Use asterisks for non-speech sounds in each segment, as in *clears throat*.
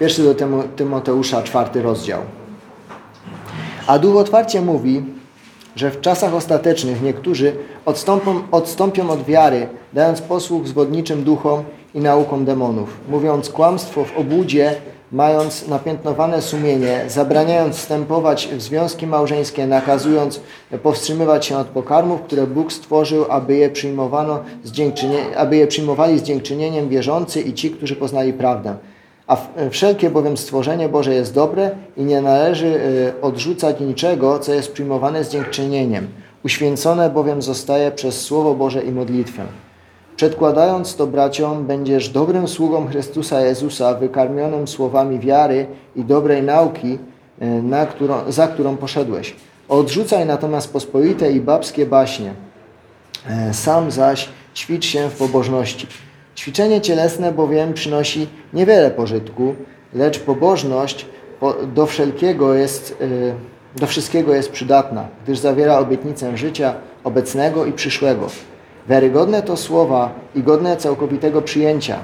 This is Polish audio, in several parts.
Pierwszy do Tymoteusza, czwarty rozdział. A Duch otwarcie mówi, że w czasach ostatecznych niektórzy odstąpią, odstąpią od wiary, dając posłuch zwodniczym duchom i naukom demonów, mówiąc kłamstwo w obłudzie, mając napiętnowane sumienie, zabraniając wstępować w związki małżeńskie, nakazując powstrzymywać się od pokarmów, które Bóg stworzył, aby je, przyjmowano z aby je przyjmowali z dziękczynieniem wierzący i ci, którzy poznali prawdę. A wszelkie bowiem stworzenie Boże jest dobre i nie należy y, odrzucać niczego, co jest przyjmowane z dziękczynieniem. Uświęcone bowiem zostaje przez Słowo Boże i modlitwę. Przedkładając to braciom, będziesz dobrym sługą Chrystusa Jezusa, wykarmionym słowami wiary i dobrej nauki, y, na którą, za którą poszedłeś. Odrzucaj natomiast pospolite i babskie baśnie. E, sam zaś ćwicz się w pobożności. Ćwiczenie cielesne bowiem przynosi niewiele pożytku, lecz pobożność do wszelkiego jest, y, do wszystkiego jest przydatna, gdyż zawiera obietnicę życia obecnego i przyszłego. Wiarygodne to słowa i godne całkowitego przyjęcia.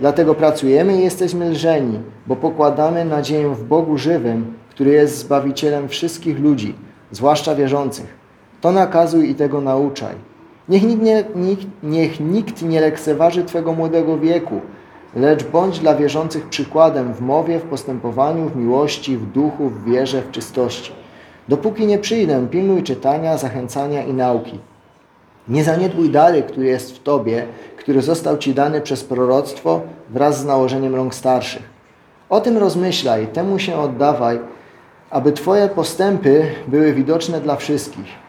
Dlatego pracujemy i jesteśmy lżeni, bo pokładamy nadzieję w Bogu żywym, który jest Zbawicielem wszystkich ludzi, zwłaszcza wierzących. To nakazuj i tego nauczaj. Niech nikt nie, nikt, niech nikt nie lekceważy Twego młodego wieku, lecz bądź dla wierzących przykładem w mowie, w postępowaniu, w miłości, w duchu, w wierze, w czystości. Dopóki nie przyjdę, pilnuj czytania, zachęcania i nauki. Nie zaniedbuj dary, który jest w Tobie, który został Ci dany przez proroctwo wraz z nałożeniem rąk starszych. O tym rozmyślaj, temu się oddawaj, aby Twoje postępy były widoczne dla wszystkich.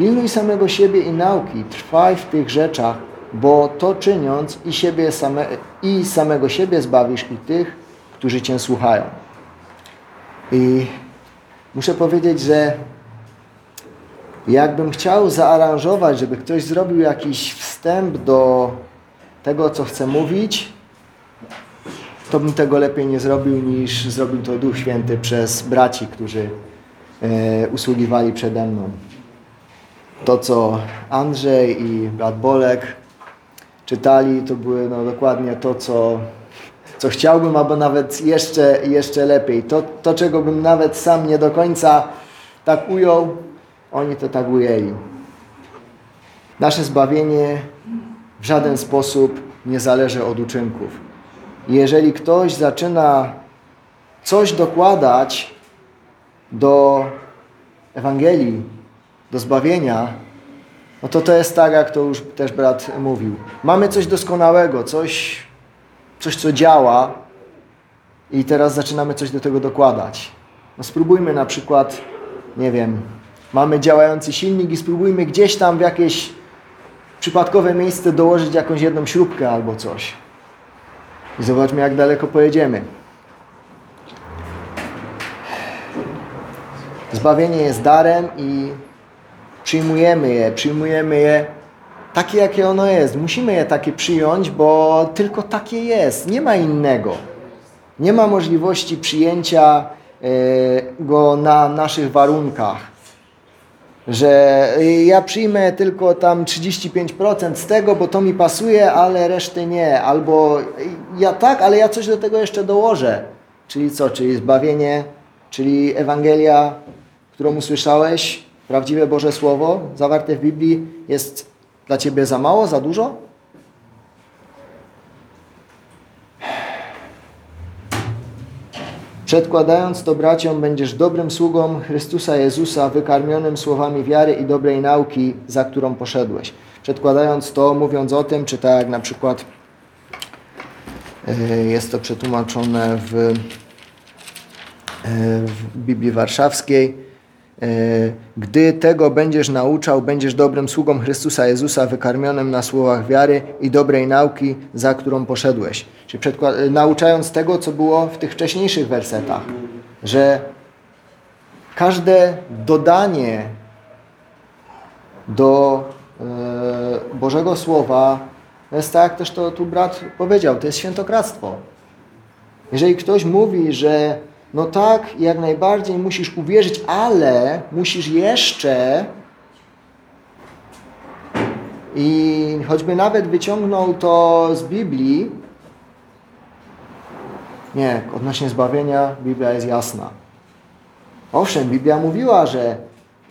Pilnuj samego siebie i nauki, trwaj w tych rzeczach, bo to czyniąc i, siebie same, i samego siebie zbawisz i tych, którzy Cię słuchają. I muszę powiedzieć, że jakbym chciał zaaranżować, żeby ktoś zrobił jakiś wstęp do tego, co chcę mówić, to bym tego lepiej nie zrobił niż zrobił to Duch Święty przez braci, którzy e, usługiwali przede mną to, co Andrzej i brat Bolek czytali, to były no, dokładnie to, co, co chciałbym, albo nawet jeszcze, jeszcze lepiej. To, to, czego bym nawet sam nie do końca tak ujął, oni to tak ujęli. Nasze zbawienie w żaden sposób nie zależy od uczynków. Jeżeli ktoś zaczyna coś dokładać do Ewangelii, do zbawienia, no to to jest tak, jak to już też brat mówił. Mamy coś doskonałego, coś, coś co działa i teraz zaczynamy coś do tego dokładać. No spróbujmy na przykład, nie wiem, mamy działający silnik i spróbujmy gdzieś tam w jakieś przypadkowe miejsce dołożyć jakąś jedną śrubkę albo coś. I zobaczmy, jak daleko pojedziemy. Zbawienie jest darem i przyjmujemy je, przyjmujemy je takie, jakie ono jest. Musimy je takie przyjąć, bo tylko takie jest. Nie ma innego. Nie ma możliwości przyjęcia e, go na naszych warunkach. Że ja przyjmę tylko tam 35% z tego, bo to mi pasuje, ale reszty nie. Albo ja tak, ale ja coś do tego jeszcze dołożę. Czyli co? Czyli zbawienie, czyli Ewangelia, którą usłyszałeś, prawdziwe Boże Słowo zawarte w Biblii jest dla Ciebie za mało, za dużo? Przedkładając to braciom, będziesz dobrym sługą Chrystusa Jezusa, wykarmionym słowami wiary i dobrej nauki, za którą poszedłeś. Przedkładając to, mówiąc o tym, czy tak na przykład e, jest to przetłumaczone w, e, w Biblii Warszawskiej, gdy tego będziesz nauczał, będziesz dobrym sługą Chrystusa Jezusa, wykarmionym na słowach wiary i dobrej nauki, za którą poszedłeś. Czyli e, nauczając tego, co było w tych wcześniejszych wersetach, że każde dodanie do e, Bożego Słowa, jest tak, też to tu brat powiedział, to jest świętokradztwo. Jeżeli ktoś mówi, że no tak, jak najbardziej musisz uwierzyć, ale musisz jeszcze i choćby nawet wyciągnął to z Biblii, Nie, odnośnie zbawienia Biblia jest jasna. Owszem, Biblia mówiła, że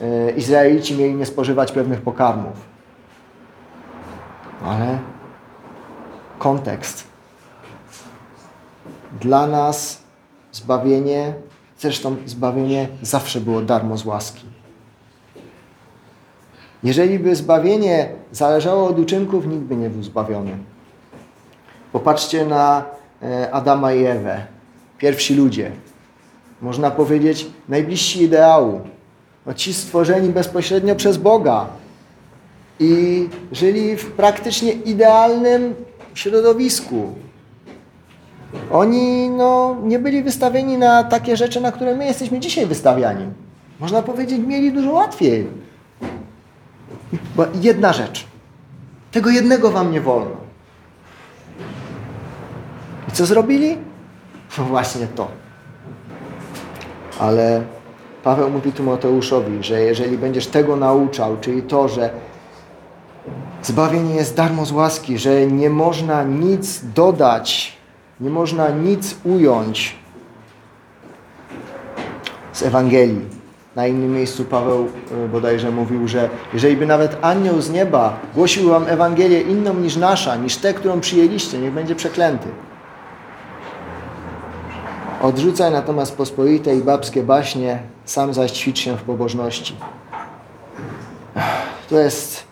e, Izraelici mieli nie spożywać pewnych pokarmów. Ale kontekst. Dla nas zbawienie, zresztą zbawienie zawsze było darmo z łaski. Jeżeli by zbawienie zależało od uczynków, nikt by nie był zbawiony. Popatrzcie na e, Adama i Ewę, pierwsi ludzie. Można powiedzieć najbliżsi ideału. No ci stworzeni bezpośrednio przez Boga i żyli w praktycznie idealnym środowisku. Oni no, nie byli wystawieni na takie rzeczy, na które my jesteśmy dzisiaj wystawiani. Można powiedzieć, mieli dużo łatwiej. Bo jedna rzecz. Tego jednego wam nie wolno. I co zrobili? No właśnie to. Ale Paweł mówi Tymoteuszowi, że jeżeli będziesz tego nauczał, czyli to, że zbawienie jest darmo z łaski, że nie można nic dodać, nie można nic ująć z Ewangelii. Na innym miejscu Paweł e, bodajże mówił, że jeżeli by nawet anioł z nieba głosił wam Ewangelię inną niż nasza, niż tę, którą przyjęliście, niech będzie przeklęty. Odrzucaj natomiast pospolite i babskie baśnie, sam zaś ćwicz się w pobożności. To jest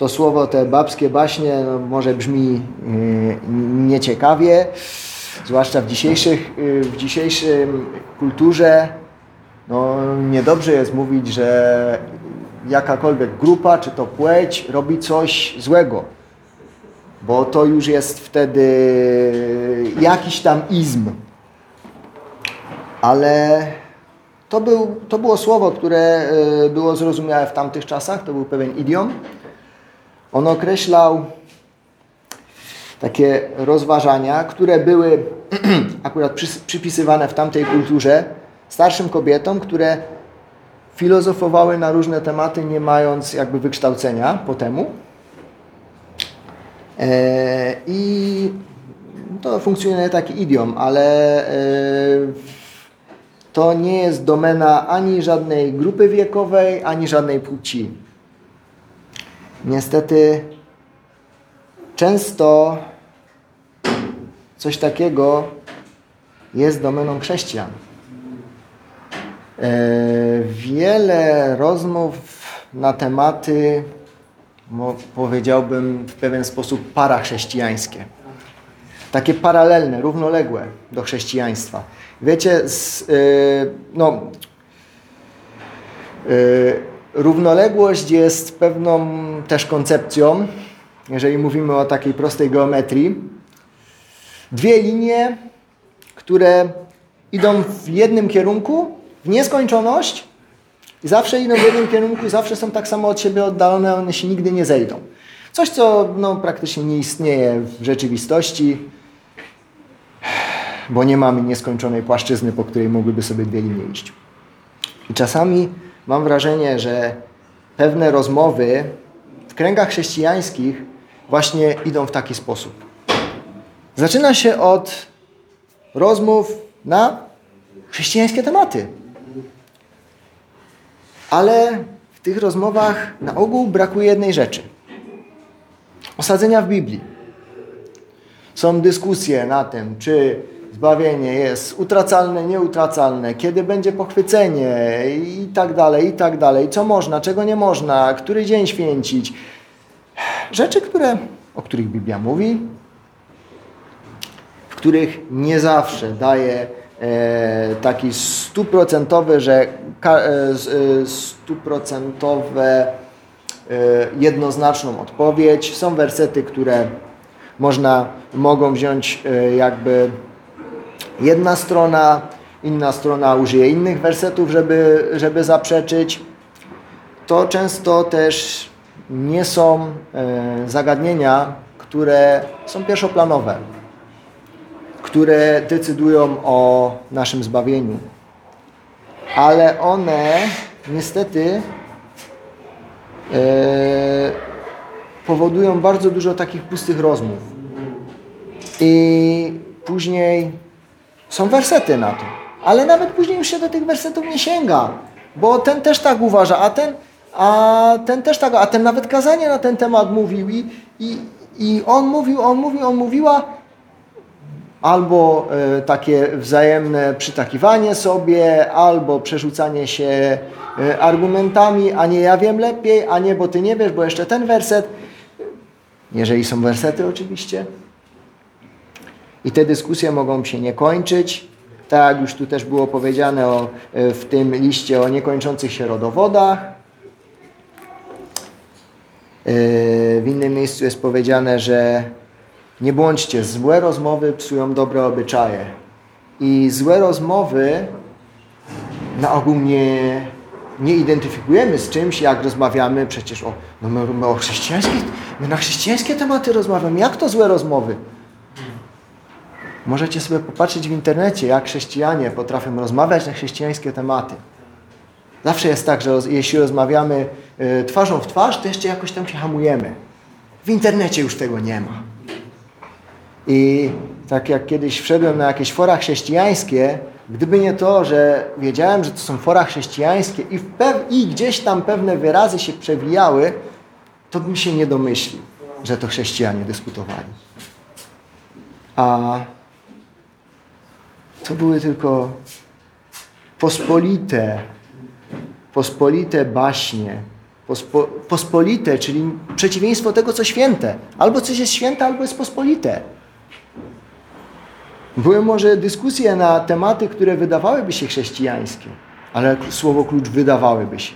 to słowo, te babskie baśnie, no, może brzmi yy, nieciekawie, zwłaszcza w, dzisiejszych, w dzisiejszym kulturze. No, niedobrze jest mówić, że jakakolwiek grupa, czy to płeć, robi coś złego, bo to już jest wtedy jakiś tam izm ale to, był, to było słowo, które e, było zrozumiałe w tamtych czasach, to był pewien idiom. On określał takie rozważania, które były *clears throat* akurat przypisywane w tamtej kulturze starszym kobietom, które filozofowały na różne tematy, nie mając jakby wykształcenia po temu. E, I to funkcjonuje taki idiom, ale e, to nie jest domena ani żadnej grupy wiekowej, ani żadnej płci. Niestety często coś takiego jest domeną chrześcijan. E, wiele rozmów na tematy, powiedziałbym w pewien sposób parachrześcijańskie. Takie paralelne, równoległe do chrześcijaństwa. Wiecie, z, yy, no, yy, równoległość jest pewną też koncepcją, jeżeli mówimy o takiej prostej geometrii. Dwie linie, które idą w jednym kierunku, w nieskończoność i zawsze idą w jednym kierunku i zawsze są tak samo od siebie oddalone, one się nigdy nie zejdą. Coś, co no, praktycznie nie istnieje w rzeczywistości bo nie mamy nieskończonej płaszczyzny, po której mogłyby sobie dwie linie iść. I czasami mam wrażenie, że pewne rozmowy w kręgach chrześcijańskich właśnie idą w taki sposób. Zaczyna się od rozmów na chrześcijańskie tematy. Ale w tych rozmowach na ogół brakuje jednej rzeczy. Osadzenia w Biblii. Są dyskusje na tym, czy zbawienie jest utracalne, nieutracalne, kiedy będzie pochwycenie i tak dalej, i tak dalej, co można, czego nie można, który dzień święcić. Rzeczy, które, o których Biblia mówi, w których nie zawsze daje e, taki stuprocentowy, że ka, e, e stuprocentowe e, jednoznaczną odpowiedź. Są wersety, które można, mogą wziąć e, jakby jedna strona, inna strona użyje innych wersetów, żeby, żeby zaprzeczyć. To często też nie są e, zagadnienia, które są pierwszoplanowe, które decydują o naszym zbawieniu. Ale one niestety e, powodują bardzo dużo takich pustych rozmów. I później są wersety na to. Ale nawet później już się do tych wersetów nie sięga, bo ten też tak uważa, a ten, a ten też tak, a ten nawet kazanie na ten temat mówił i, i, i on mówił, on mówił, on mówiła, albo e, takie wzajemne przytakiwanie sobie, albo przerzucanie się e, argumentami, a nie ja wiem lepiej, a nie, bo ty nie wiesz, bo jeszcze ten werset. Jeżeli są wersety oczywiście. I te dyskusje mogą się nie kończyć. Tak już tu też było powiedziane o, e, w tym liście o niekończących się rodowodach. W innym miejscu jest powiedziane, że nie bądźcie, złe rozmowy psują dobre obyczaje. I złe rozmowy na ogół nie, nie identyfikujemy z czymś, jak rozmawiamy przecież o, no my, my o chrześcijańskie, my na chrześcijańskie tematy rozmawiamy. Jak to złe rozmowy? Możecie sobie popatrzeć w internecie, jak chrześcijanie potrafią rozmawiać na chrześcijańskie tematy. Zawsze jest tak, że jeśli rozmawiamy y, twarzą w twarz, to jeszcze jakoś tam się hamujemy. W internecie już tego nie ma. I tak jak kiedyś wszedłem na jakieś fora chrześcijańskie, gdyby nie to, że wiedziałem, że to są fora chrześcijańskie i, i gdzieś tam pewne wyrazy się przewijały, to bym się nie domyślił, że to chrześcijanie dyskutowali. A to były tylko pospolite, pospolite baśnie, pospo, pospolite, czyli przeciwieństwo tego, co święte. Albo coś jest święte, albo jest pospolite. Były może dyskusje na tematy, które wydawałyby się chrześcijańskie, ale słowo klucz wydawałyby się,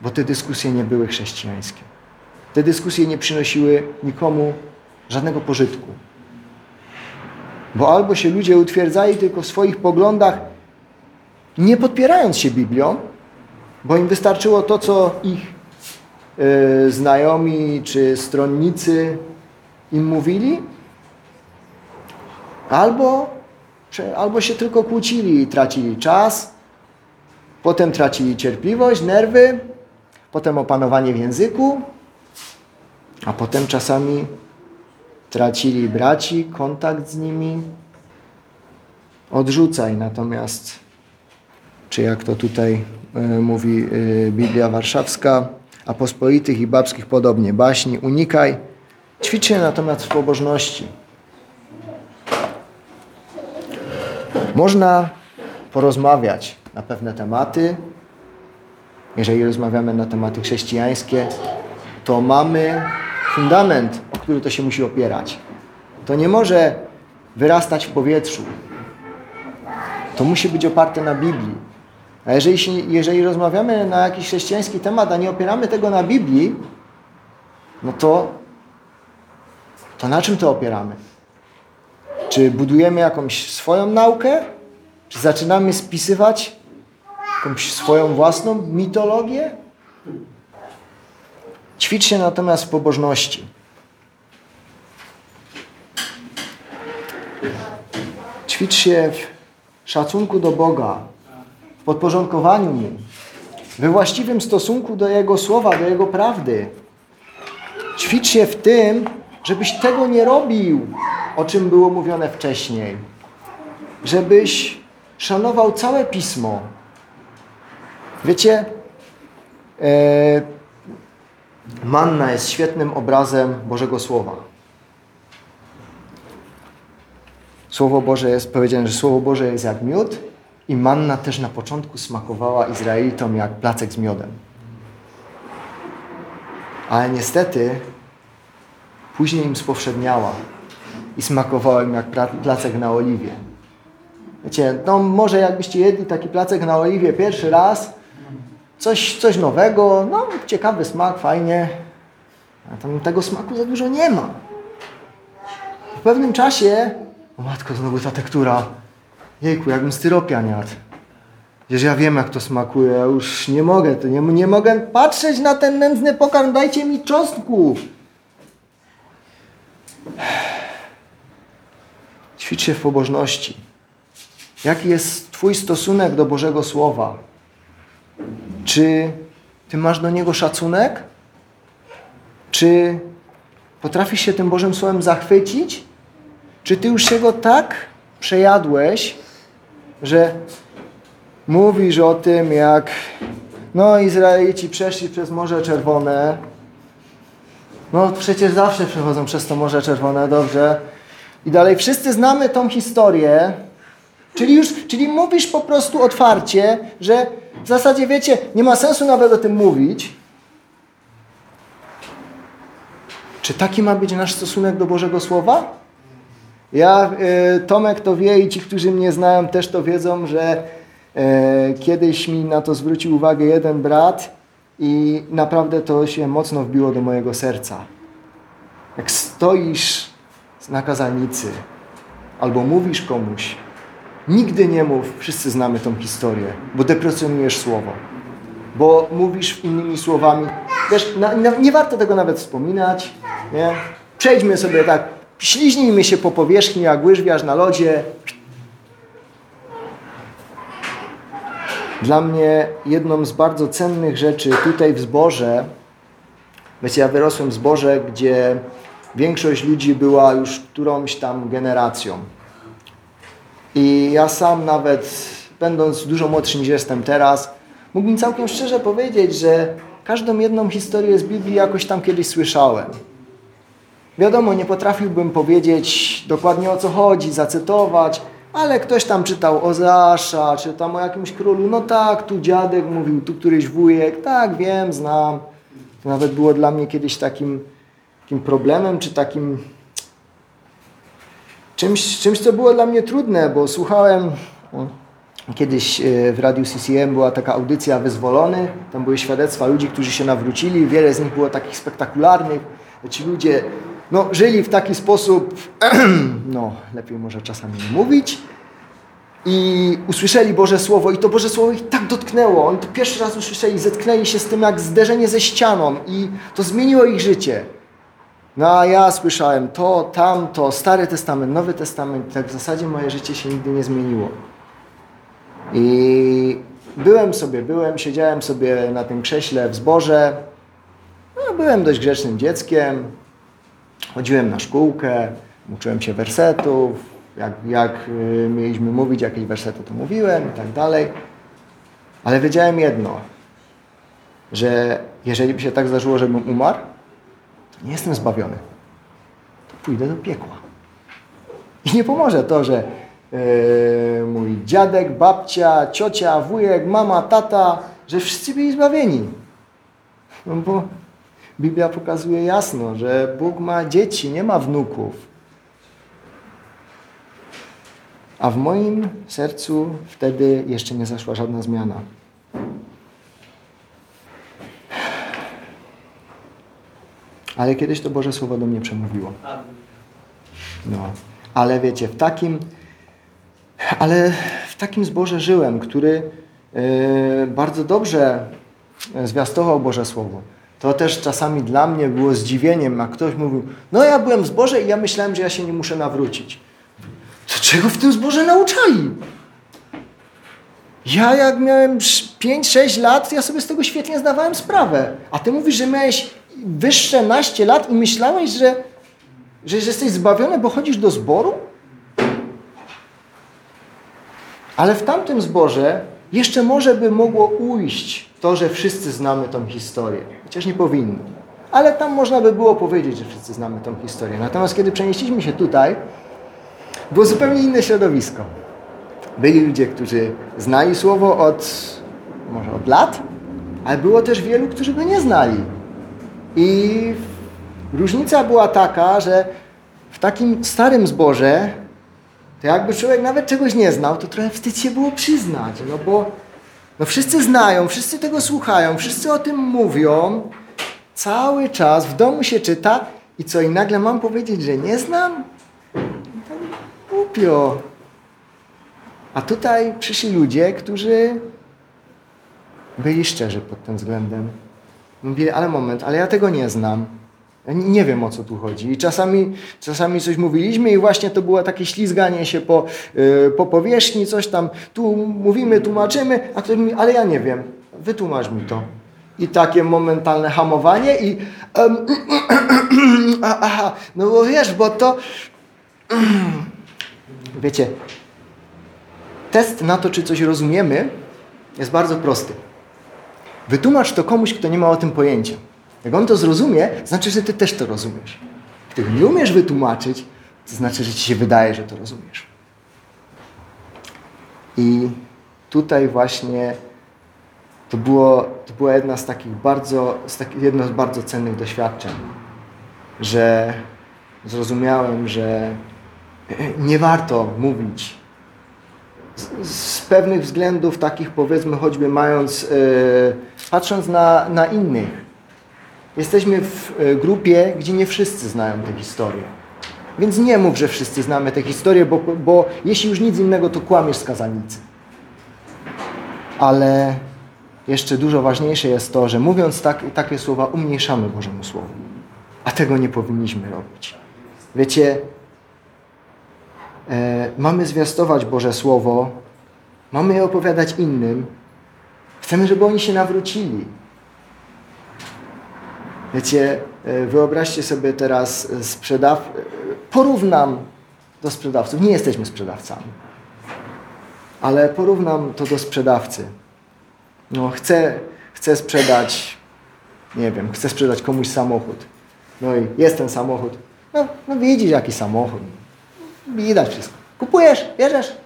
bo te dyskusje nie były chrześcijańskie. Te dyskusje nie przynosiły nikomu żadnego pożytku. Bo albo się ludzie utwierdzali tylko w swoich poglądach, nie podpierając się Biblią, bo im wystarczyło to, co ich yy, znajomi czy stronnicy im mówili, Albo, albo się tylko kłócili i tracili czas, potem tracili cierpliwość, nerwy, potem opanowanie w języku, a potem czasami tracili braci, kontakt z nimi. Odrzucaj natomiast, czy jak to tutaj y, mówi y, Biblia Warszawska, a i babskich podobnie, baśni unikaj, ćwicz się natomiast w pobożności Można porozmawiać na pewne tematy. Jeżeli rozmawiamy na tematy chrześcijańskie, to mamy fundament, który to się musi opierać. To nie może wyrastać w powietrzu. To musi być oparte na Biblii. A jeżeli, jeżeli rozmawiamy na jakiś chrześcijański temat, a nie opieramy tego na Biblii, no to, to na czym to opieramy? Czy budujemy jakąś swoją naukę? Czy zaczynamy spisywać jakąś swoją własną mitologię? Ćwicz się natomiast w pobożności. Ćwicz się w szacunku do Boga, w podporządkowaniu Mu, we właściwym stosunku do Jego słowa, do Jego prawdy. Ćwicz się w tym, żebyś tego nie robił, o czym było mówione wcześniej. Żebyś szanował całe pismo. Wiecie, e, manna jest świetnym obrazem Bożego Słowa. Słowo Boże jest powiedziane, że Słowo Boże jest jak miód i manna też na początku smakowała Izraelitom jak placek z miodem. Ale niestety później im spowszedniała i smakowała im jak placek na oliwie. Wiecie, no może jakbyście jedli taki placek na oliwie pierwszy raz, coś, coś nowego, no ciekawy smak, fajnie, a tam tego smaku za dużo nie ma. W pewnym czasie, matko, znowu ta tektura, jejku, jakbym styropian jadł. Przecież ja wiem, jak to smakuje, ja już nie mogę, to nie, nie mogę patrzeć na ten nędzny pokarm, dajcie mi cząstku. Ćwicz się w pobożności. Jaki jest Twój stosunek do Bożego Słowa? Czy Ty masz do Niego szacunek? Czy potrafisz się tym Bożym Słowem zachwycić? Czy Ty już się go tak przejadłeś, że mówisz o tym, jak no Izraelici przeszli przez Morze Czerwone. No przecież zawsze przechodzą przez to Morze Czerwone, dobrze. I dalej wszyscy znamy tą historię. Czyli już, czyli mówisz po prostu otwarcie, że w zasadzie wiecie, nie ma sensu nawet o tym mówić. Czy taki ma być nasz stosunek do Bożego Słowa? Ja, y, Tomek to wie i ci, którzy mnie znają też to wiedzą, że y, kiedyś mi na to zwrócił uwagę jeden brat i naprawdę to się mocno wbiło do mojego serca. Jak stoisz na kazalnicy albo mówisz komuś, nigdy nie mów, wszyscy znamy tą historię, bo deprecjonujesz słowo. Bo mówisz innymi słowami. Wiesz, na, na, nie warto tego nawet wspominać. Nie? Przejdźmy sobie tak, śliźnijmy się po powierzchni jak łyżwiarz na lodzie. Dla mnie jedną z bardzo cennych rzeczy tutaj w zborze, wiecie, ja wyrosłem w zborze, gdzie większość ludzi była już którąś tam generacją. I ja sam nawet, będąc dużo młodszy niż jestem teraz, mógłbym całkiem szczerze powiedzieć, że każdą jedną historię z Biblii jakoś tam kiedyś słyszałem. Wiadomo, nie potrafiłbym powiedzieć dokładnie o co chodzi, zacytować, ale ktoś tam czytał Zasza, czy tam o jakimś królu. No tak, tu dziadek mówił, tu któryś wujek. Tak, wiem, znam. To nawet było dla mnie kiedyś takim, takim problemem, czy takim czymś, czymś, co było dla mnie trudne, bo słuchałem kiedyś e, w radiu CCM była taka audycja Wyzwolony, tam były świadectwa ludzi, którzy się nawrócili, wiele z nich było takich spektakularnych. Ci ludzie no, żyli w taki sposób, *clears throat* no lepiej może czasami nie mówić, i usłyszeli Boże Słowo i to Boże Słowo ich tak dotknęło. Oni to pierwszy raz usłyszeli, zetknęli się z tym jak zderzenie ze ścianą i to zmieniło ich życie. No a ja słyszałem to, tamto, Stary Testament, Nowy Testament, tak w zasadzie moje życie się nigdy nie zmieniło. I byłem sobie, byłem, siedziałem sobie na tym krześle w zborze. No, byłem dość grzecznym dzieckiem. Chodziłem na szkółkę, uczyłem się wersetów. Jak, jak y, mieliśmy mówić jakieś wersety, to mówiłem i tak dalej. Ale wiedziałem jedno, że jeżeli by się tak zdarzyło, żebym umarł, to nie jestem zbawiony. To pójdę do piekła. I nie pomoże to, że yy, mój dziadek, babcia, ciocia, wujek, mama, tata, że wszyscy byli zbawieni. No bo Biblia pokazuje jasno, że Bóg ma dzieci, nie ma wnuków. A w moim sercu wtedy jeszcze nie zaszła żadna zmiana. Ale kiedyś to Boże Słowo do mnie przemówiło. No. Ale wiecie, w takim, ale w takim zborze żyłem, który yy, bardzo dobrze zwiastował Boże Słowo. To też czasami dla mnie było zdziwieniem, a ktoś mówił, no ja byłem w zborze i ja myślałem, że ja się nie muszę nawrócić. To czego w tym zborze nauczali? Ja jak miałem 5-6 lat, ja sobie z tego świetnie zdawałem sprawę. A ty mówisz, że miałeś wyższe naście lat i myślałeś, że, że, że jesteś zbawiony, bo chodzisz do zboru? Ale w tamtym zborze jeszcze może by mogło ujść to, że wszyscy znamy tą historię. Chociaż nie powinno. Ale tam można by było powiedzieć, że wszyscy znamy tą historię. Natomiast kiedy przenieśliśmy się tutaj, było zupełnie inne środowisko. Byli ludzie, którzy znali słowo od może od lat, ale było też wielu, którzy go nie znali. I różnica była taka, że w takim starym zborze, to jakby człowiek nawet czegoś nie znał, to trochę wstyd się było przyznać, no bo no wszyscy znają, wszyscy tego słuchają, wszyscy o tym mówią, cały czas w domu się czyta i co, i nagle mam powiedzieć, że nie znam? Tak głupio. A tutaj przyszli ludzie, którzy byli szczerzy pod tym względem. Mówili, ale moment, ale ja tego nie znam. Nie wiem o co tu chodzi. I czasami, czasami coś mówiliśmy i właśnie to było takie ślizganie się po, yy, po powierzchni, coś tam tu mówimy, tłumaczymy, a ktoś mówi, ale ja nie wiem, wytłumacz mi to. I takie momentalne hamowanie i aha, *clears throat* no bo wiesz, bo to *clears throat* wiecie, test na to, czy coś rozumiemy, jest bardzo prosty. Wytłumacz to komuś, kto nie ma o tym pojęcia. Jak on to zrozumie, znaczy, że ty też to rozumiesz. Tego nie umiesz wytłumaczyć, to znaczy, że ci się wydaje, że to rozumiesz. I tutaj właśnie to, było, to była jedna z takich bardzo, z jedno z bardzo cennych doświadczeń, że zrozumiałem, że nie warto mówić z, z pewnych względów, takich powiedzmy, choćby mając, yy, patrząc na, na innych. Jesteśmy w grupie, gdzie nie wszyscy znają tę historię. Więc nie mów, że wszyscy znamy tę historię, bo, bo jeśli już nic innego, to kłamiesz z kazanicy. Ale jeszcze dużo ważniejsze jest to, że mówiąc tak, takie słowa, umniejszamy Bożemu Słowu. A tego nie powinniśmy robić. Wiecie, e, mamy zwiastować Boże Słowo, mamy je opowiadać innym. Chcemy, żeby oni się nawrócili. Wiecie, e, wyobraźcie sobie teraz sprzedaw... Porównam do sprzedawców. Nie jesteśmy sprzedawcami. Ale porównam to do sprzedawcy. No, chcę, chcę sprzedać, nie wiem, chcę sprzedać komuś samochód. No i jest ten samochód. No, no widzisz jaki samochód. Widać wszystko. Kupujesz, bierzesz.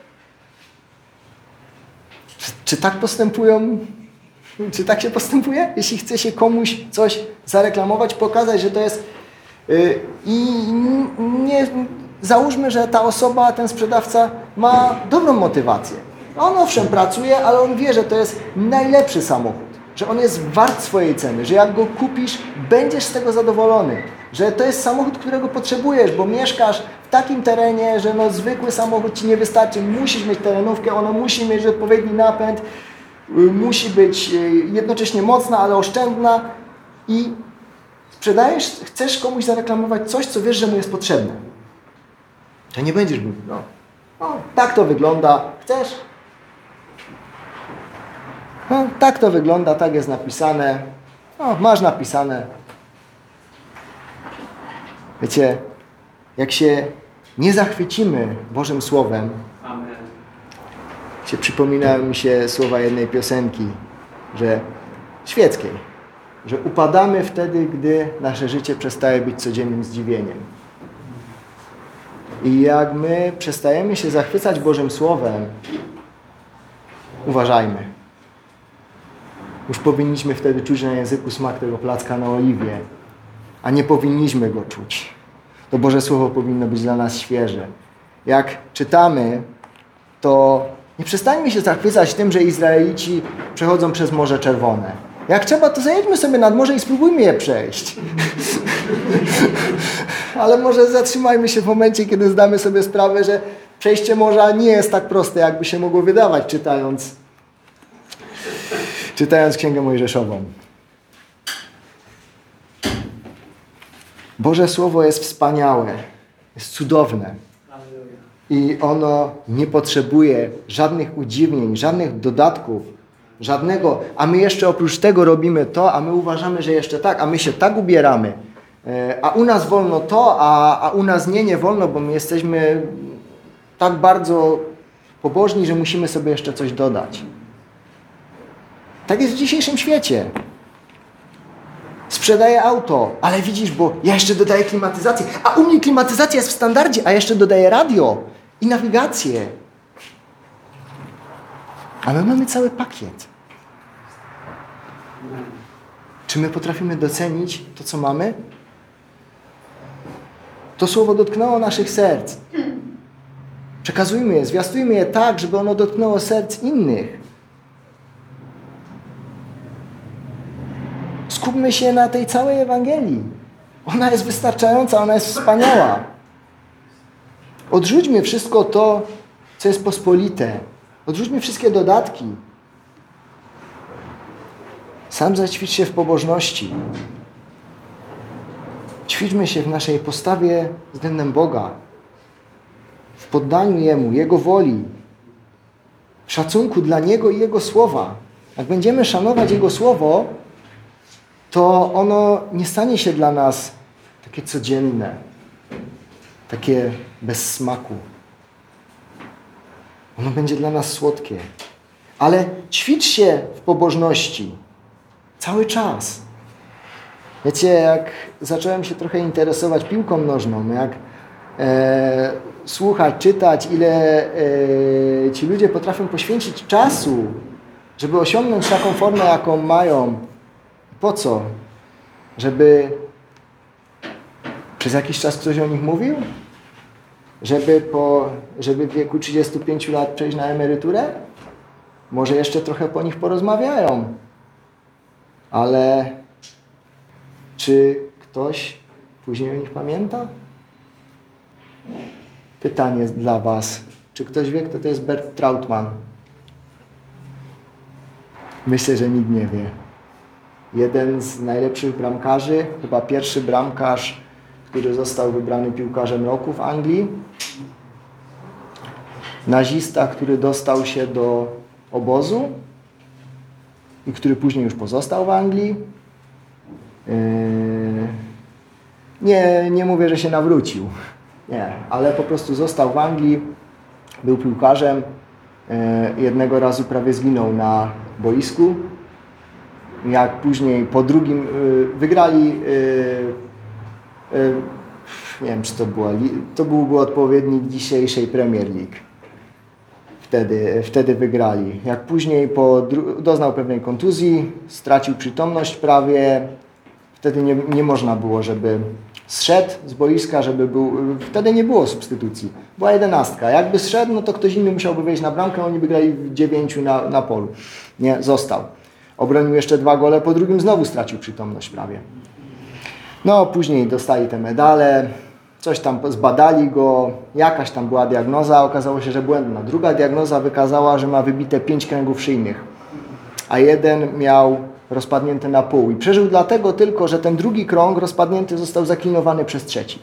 Czy, czy tak postępują czy tak się postępuje? Jeśli chce się komuś coś zareklamować, pokazać, że to jest. Yy, I nie, załóżmy, że ta osoba, ten sprzedawca ma dobrą motywację. On owszem pracuje, ale on wie, że to jest najlepszy samochód, że on jest wart swojej ceny, że jak go kupisz, będziesz z tego zadowolony, że to jest samochód, którego potrzebujesz, bo mieszkasz w takim terenie, że no zwykły samochód ci nie wystarczy, musisz mieć terenówkę, ona musi mieć odpowiedni napęd, musi być jednocześnie mocna, ale oszczędna i sprzedajesz, chcesz komuś zareklamować coś, co wiesz, że mu jest potrzebne. To nie będziesz mówił, no, no tak to wygląda, chcesz? No, tak to wygląda, tak jest napisane. No, masz napisane. Wiecie, jak się nie zachwycimy Bożym Słowem, Amen. się przypominają mi się słowa jednej piosenki, że świeckiej, że upadamy wtedy, gdy nasze życie przestaje być codziennym zdziwieniem. I jak my przestajemy się zachwycać Bożym Słowem, uważajmy. Już powinniśmy wtedy czuć na języku smak tego placka na oliwie, a nie powinniśmy go czuć. To Boże Słowo powinno być dla nas świeże. Jak czytamy, to nie przestańmy się zachwycać tym, że Izraelici przechodzą przez Morze Czerwone. Jak trzeba, to zajedźmy sobie nad morze i spróbujmy je przejść. Ale może zatrzymajmy się w momencie, kiedy zdamy sobie sprawę, że przejście morza nie jest tak proste, jakby się mogło wydawać, czytając czytając Księgę Mojżeszową. Boże Słowo jest wspaniałe, jest cudowne. I ono nie potrzebuje żadnych udziwnień, żadnych dodatków, żadnego, a my jeszcze oprócz tego robimy to, a my uważamy, że jeszcze tak, a my się tak ubieramy, e, a u nas wolno to, a, a u nas nie, nie wolno, bo my jesteśmy tak bardzo pobożni, że musimy sobie jeszcze coś dodać. Tak jest w dzisiejszym świecie. Sprzedaję auto, ale widzisz, bo ja jeszcze dodaję klimatyzację, a u mnie klimatyzacja jest w standardzie, a jeszcze dodaję radio i nawigację. A my mamy cały pakiet. Czy my potrafimy docenić to, co mamy? To słowo dotknęło naszych serc. Przekazujmy je, zwiastujmy je tak, żeby ono dotknęło serc innych. Skupmy się na tej całej Ewangelii. Ona jest wystarczająca, ona jest wspaniała. Odrzućmy wszystko to, co jest pospolite. Odrzućmy wszystkie dodatki. Sam zaćwicz się w pobożności. Ćwiczmy się w naszej postawie względem Boga, w poddaniu Jemu, Jego woli, w szacunku dla Niego i Jego słowa. Jak będziemy szanować Jego słowo, to ono nie stanie się dla nas takie codzienne, takie bez smaku. Ono będzie dla nas słodkie. Ale ćwicz się w pobożności. Cały czas. Wiecie, jak zacząłem się trochę interesować piłką nożną, jak e, słuchać, czytać, ile e, ci ludzie potrafią poświęcić czasu, żeby osiągnąć taką formę, jaką mają. Po co? Żeby przez jakiś czas ktoś o nich mówił? Żeby, po, żeby w wieku 35 lat przejść na emeryturę? Może jeszcze trochę po nich porozmawiają. Ale czy ktoś później o nich pamięta? Pytanie dla Was. Czy ktoś wie, kto to jest Bert Trautmann? Myślę, że nikt nie wie. Jeden z najlepszych bramkarzy, chyba pierwszy bramkarz, który został wybrany piłkarzem roku w Anglii. Nazista, który dostał się do obozu i który później już pozostał w Anglii. Yy, nie, nie mówię, że się nawrócił. Nie, ale po prostu został w Anglii, był piłkarzem. Yy, jednego razu prawie zginął na boisku. Jak później po drugim yy, wygrali, nie wiem czy to była, to byłby odpowiednik dzisiejszej Premier League. Wtedy, wtedy wygrali. Jak później po, doznał pewnej kontuzji, stracił przytomność prawie, wtedy nie, nie można było, żeby zszedł z boiska, żeby był... Wtedy nie było substytucji. Była jedenastka. Jakby zszedł, no to ktoś inny musiałby wejść na bramkę, oni by grali w dziewięciu na, na polu. Nie, został. Obronił jeszcze dwa gole, po drugim znowu stracił przytomność prawie. No, później dostali te medale, coś tam zbadali go, jakaś tam była diagnoza, okazało się, że błędna. Druga diagnoza wykazała, że ma wybite pięć kręgów szyjnych, a jeden miał rozpadnięty na pół. I przeżył dlatego tylko, że ten drugi krąg rozpadnięty został zaklinowany przez trzeci.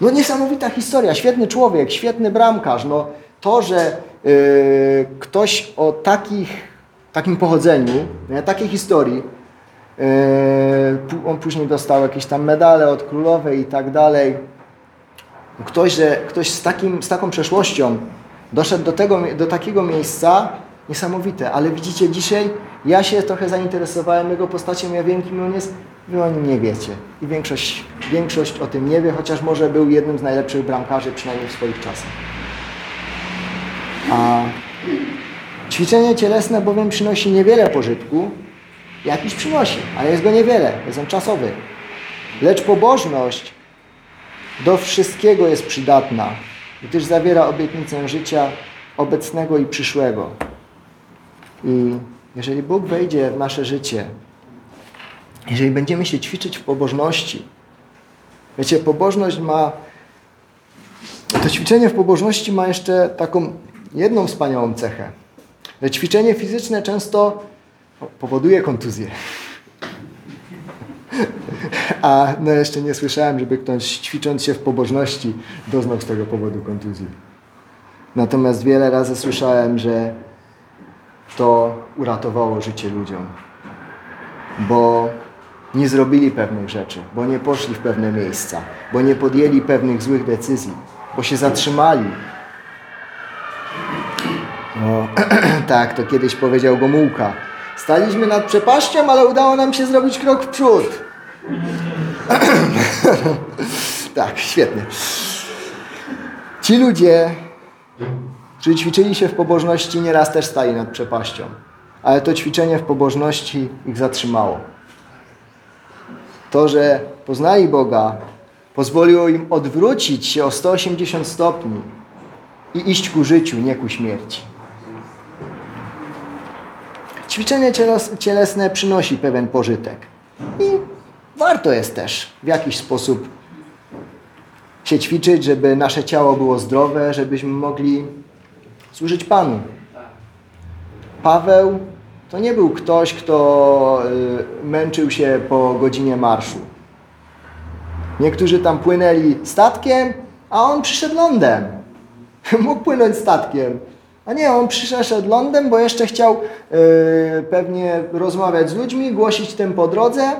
No niesamowita historia, świetny człowiek, świetny bramkarz. No, to, że yy, ktoś o takich, takim pochodzeniu, nie, takiej historii, on później dostał jakieś tam medale od królowej i tak dalej. Ktoś, że ktoś z, takim, z taką przeszłością doszedł do, tego, do takiego miejsca, niesamowite. Ale widzicie, dzisiaj ja się trochę zainteresowałem jego postacią, ja wiem, kim on jest, wy o nim nie wiecie. I większość, większość o tym nie wie, chociaż może był jednym z najlepszych bramkarzy, przynajmniej w swoich czasach. A ćwiczenie cielesne bowiem przynosi niewiele pożytku, jakiś przynosi, ale jest go niewiele, jest on czasowy. Lecz pobożność do wszystkiego jest przydatna, gdyż zawiera obietnicę życia obecnego i przyszłego. I jeżeli Bóg wejdzie w nasze życie, jeżeli będziemy się ćwiczyć w pobożności, wiecie, pobożność ma, to ćwiczenie w pobożności ma jeszcze taką jedną wspaniałą cechę. Że ćwiczenie fizyczne często powoduje kontuzję. A no jeszcze nie słyszałem, żeby ktoś ćwicząc się w pobożności doznał z tego powodu kontuzji. Natomiast wiele razy słyszałem, że to uratowało życie ludziom. Bo nie zrobili pewnych rzeczy, bo nie poszli w pewne miejsca, bo nie podjęli pewnych złych decyzji, bo się zatrzymali. No, *clears throat* tak, to kiedyś powiedział Gomułka. Staliśmy nad przepaścią, ale udało nam się zrobić krok w przód. *clears throat* tak, świetnie. Ci ludzie Czyli ćwiczyli się w pobożności, nieraz też stali nad przepaścią. Ale to ćwiczenie w pobożności ich zatrzymało. To, że poznali Boga, pozwoliło im odwrócić się o 180 stopni i iść ku życiu, nie ku śmierci. Ćwiczenie cielesne przynosi pewien pożytek. I warto jest też w jakiś sposób się ćwiczyć, żeby nasze ciało było zdrowe, żebyśmy mogli służyć Panu. Paweł to nie był ktoś, kto y, męczył się po godzinie marszu. Niektórzy tam płynęli statkiem, a on przyszedł lądem. *laughs* Mógł płynąć statkiem. A nie, on przyszedł lądem, bo jeszcze chciał yy, pewnie rozmawiać z ludźmi, głosić tym po drodze.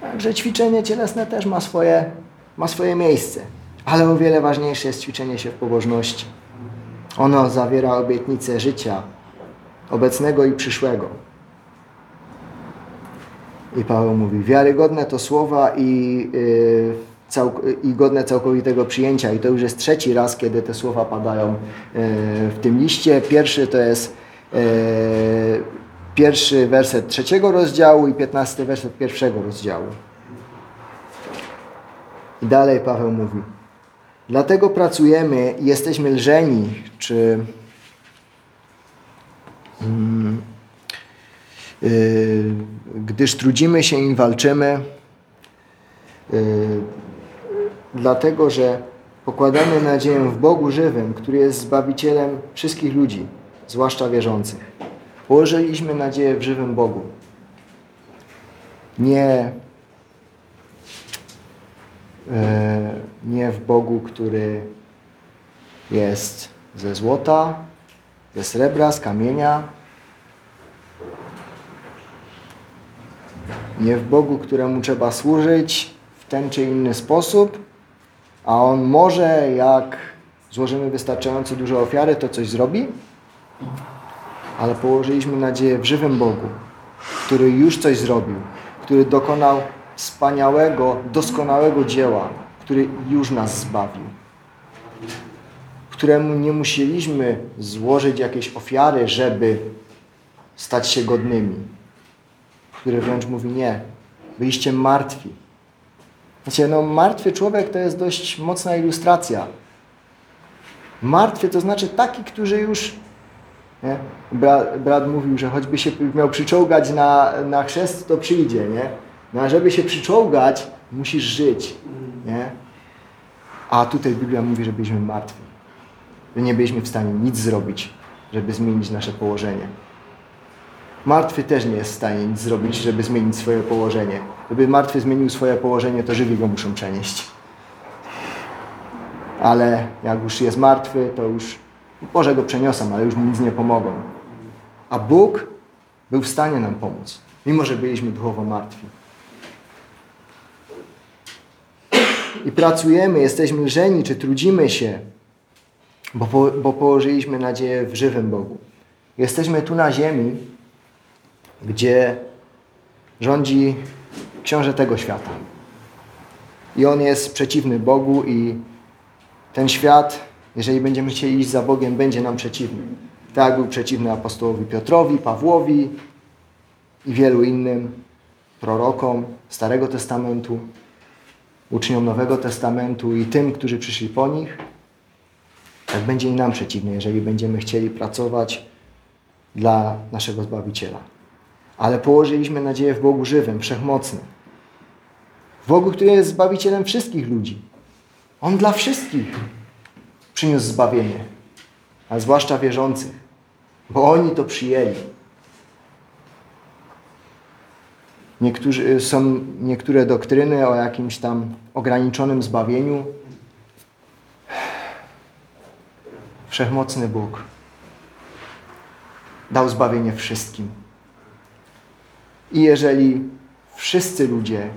Także ćwiczenie cielesne też ma swoje, ma swoje miejsce. Ale o wiele ważniejsze jest ćwiczenie się w pobożności. Ono zawiera obietnicę życia obecnego i przyszłego. I Paweł mówi, wiarygodne to słowa i, yy, i godne całkowitego przyjęcia. I to już jest trzeci raz, kiedy te słowa padają yy, w tym liście. Pierwszy to jest yy, pierwszy werset trzeciego rozdziału i piętnasty werset pierwszego rozdziału. I dalej Paweł mówi, dlatego pracujemy i jesteśmy lżeni, czy mm, yy, gdyż trudzimy się i walczymy, dlatego że pokładamy nadzieję w Bogu żywym, który jest Zbawicielem wszystkich ludzi, zwłaszcza wierzących. Położyliśmy nadzieję w żywym Bogu. Nie, e, nie w Bogu, który jest ze złota, ze srebra, z kamienia. Nie w Bogu, któremu trzeba służyć w ten czy inny sposób, a On może, jak złożymy wystarczająco dużo ofiary, to coś zrobi ale położyliśmy nadzieję w żywym Bogu, który już coś zrobił, który dokonał wspaniałego, doskonałego dzieła, który już nas zbawił, któremu nie musieliśmy złożyć jakiejś ofiary, żeby stać się godnymi, który wręcz mówi nie, byliście martwi. Znaczy, no, martwy człowiek to jest dość mocna ilustracja. Martwy to znaczy taki, który już nie? Brat, brat mówił, że choćby się miał przyczołgać na, na chrzest, to przyjdzie, nie? No a żeby się przyczołgać, musisz żyć, nie? A tutaj Biblia mówi, że byliśmy martwi. Że nie byliśmy w stanie nic zrobić, żeby zmienić nasze położenie. Martwy też nie jest w stanie nic zrobić, żeby zmienić swoje położenie. Żeby martwy zmienił swoje położenie, to żywi go muszą przenieść. Ale jak już jest martwy, to już może go przeniosą, ale już mu nic nie pomogą. A Bóg był w stanie nam pomóc, mimo że byliśmy duchowo martwi. I pracujemy, jesteśmy lżeni, czy trudzimy się, bo, po, bo położyliśmy nadzieję w żywym Bogu. Jesteśmy tu na ziemi, gdzie rządzi książę tego świata. I on jest przeciwny Bogu i ten świat jeżeli będziemy chcieli iść za Bogiem, będzie nam przeciwny. Tak był przeciwny apostołowi Piotrowi, Pawłowi i wielu innym prorokom Starego Testamentu, uczniom Nowego Testamentu i tym, którzy przyszli po nich, tak będzie i nam przeciwny, jeżeli będziemy chcieli pracować dla naszego Zbawiciela. Ale położyliśmy nadzieję w Bogu żywym, wszechmocnym. W Bogu, który jest Zbawicielem wszystkich ludzi. On dla wszystkich przyniósł zbawienie, a zwłaszcza wierzących, bo oni to przyjęli. Niektórzy, są niektóre doktryny o jakimś tam ograniczonym zbawieniu. Wszechmocny Bóg dał zbawienie wszystkim. I jeżeli wszyscy ludzie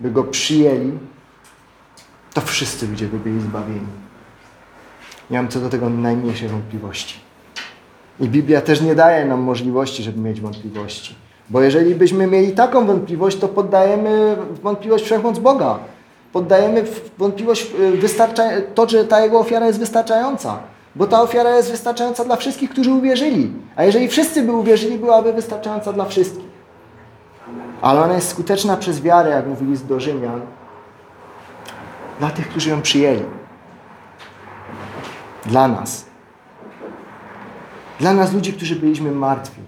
by go przyjęli, to wszyscy ludzie by byli zbawieni. Nie mam co do tego najmniejszej wątpliwości. I Biblia też nie daje nam możliwości, żeby mieć wątpliwości. Bo jeżeli byśmy mieli taką wątpliwość, to poddajemy wątpliwość wszechmoc Boga. Poddajemy wątpliwość y, to, że ta Jego ofiara jest wystarczająca. Bo ta ofiara jest wystarczająca dla wszystkich, którzy uwierzyli. A jeżeli wszyscy by uwierzyli, byłaby wystarczająca dla wszystkich. Ale ona jest skuteczna przez wiarę, jak mówi list do Rzymian, dla tych, którzy ją przyjęli dla nas. Dla nas ludzi, którzy byliśmy martwi.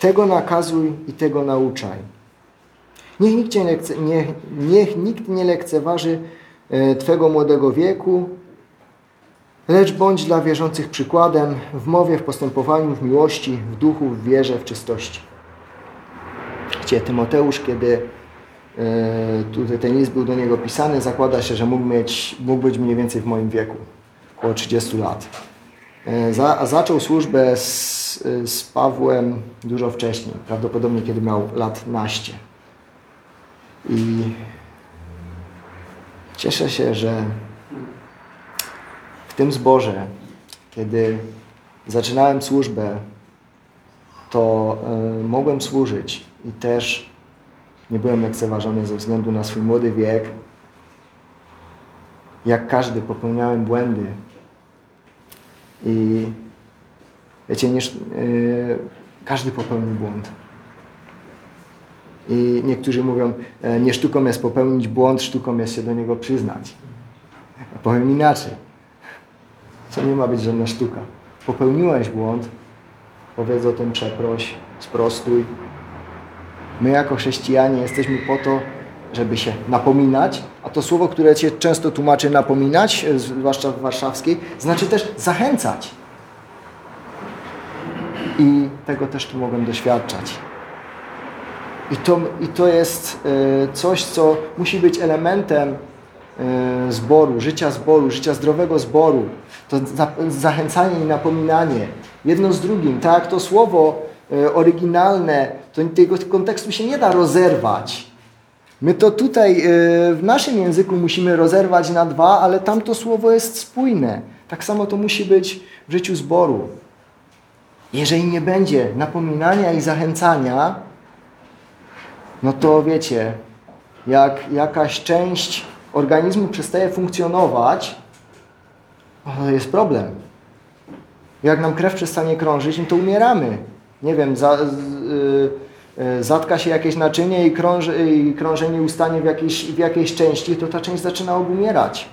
Tego nakazuj i tego nauczaj. Niech nikt, nie, niech nikt nie lekceważy e, Twego młodego wieku, lecz bądź dla wierzących przykładem w mowie, w postępowaniu, w miłości, w duchu, w wierze, w czystości. Gdzie Tymoteusz, kiedy E, tutaj ten list był do niego pisany, zakłada się, że mógł, mieć, mógł być mniej więcej w moim wieku, około 30 lat. E, za, zaczął służbę z, z Pawłem dużo wcześniej, prawdopodobnie kiedy miał lat naście. I Cieszę się, że w tym zborze, kiedy zaczynałem służbę, to y, mogłem służyć i też nie byłem lekceważony ze względu na swój młody wiek. Jak każdy popełniałem błędy. I wiecie, nie, y, każdy popełnił błąd. I niektórzy mówią, e, nie sztuką jest popełnić błąd, sztuką jest się do niego przyznać. Powiem inaczej. To nie ma być żadna sztuka. Popełniłeś błąd, powiedz o tym przeproś, sprostuj. My jako chrześcijanie jesteśmy po to, żeby się napominać, a to słowo, które Cię często tłumaczy napominać, zwłaszcza w warszawskiej, znaczy też zachęcać. I tego też tu mogłem doświadczać. I to, I to jest e, coś, co musi być elementem zboru, życia zboru, życia zdrowego zboru. To za, zachęcanie i napominanie. Jedno z drugim. Tak to słowo e, oryginalne, to tego kontekstu się nie da rozerwać. My to tutaj w naszym języku musimy rozerwać na dwa, ale tamto słowo jest spójne. Tak samo to musi być w życiu zboru. Jeżeli nie będzie napominania i zachęcania, no to wiecie, jak jakaś część organizmu przestaje funkcjonować, to jest problem. Jak nam krew przestanie krążyć, no to umieramy. Nie wiem, za, yy, zatka się jakieś naczynie i, krąży, i krążenie ustanie w jakiejś, w jakiejś części, to ta część zaczyna obumierać.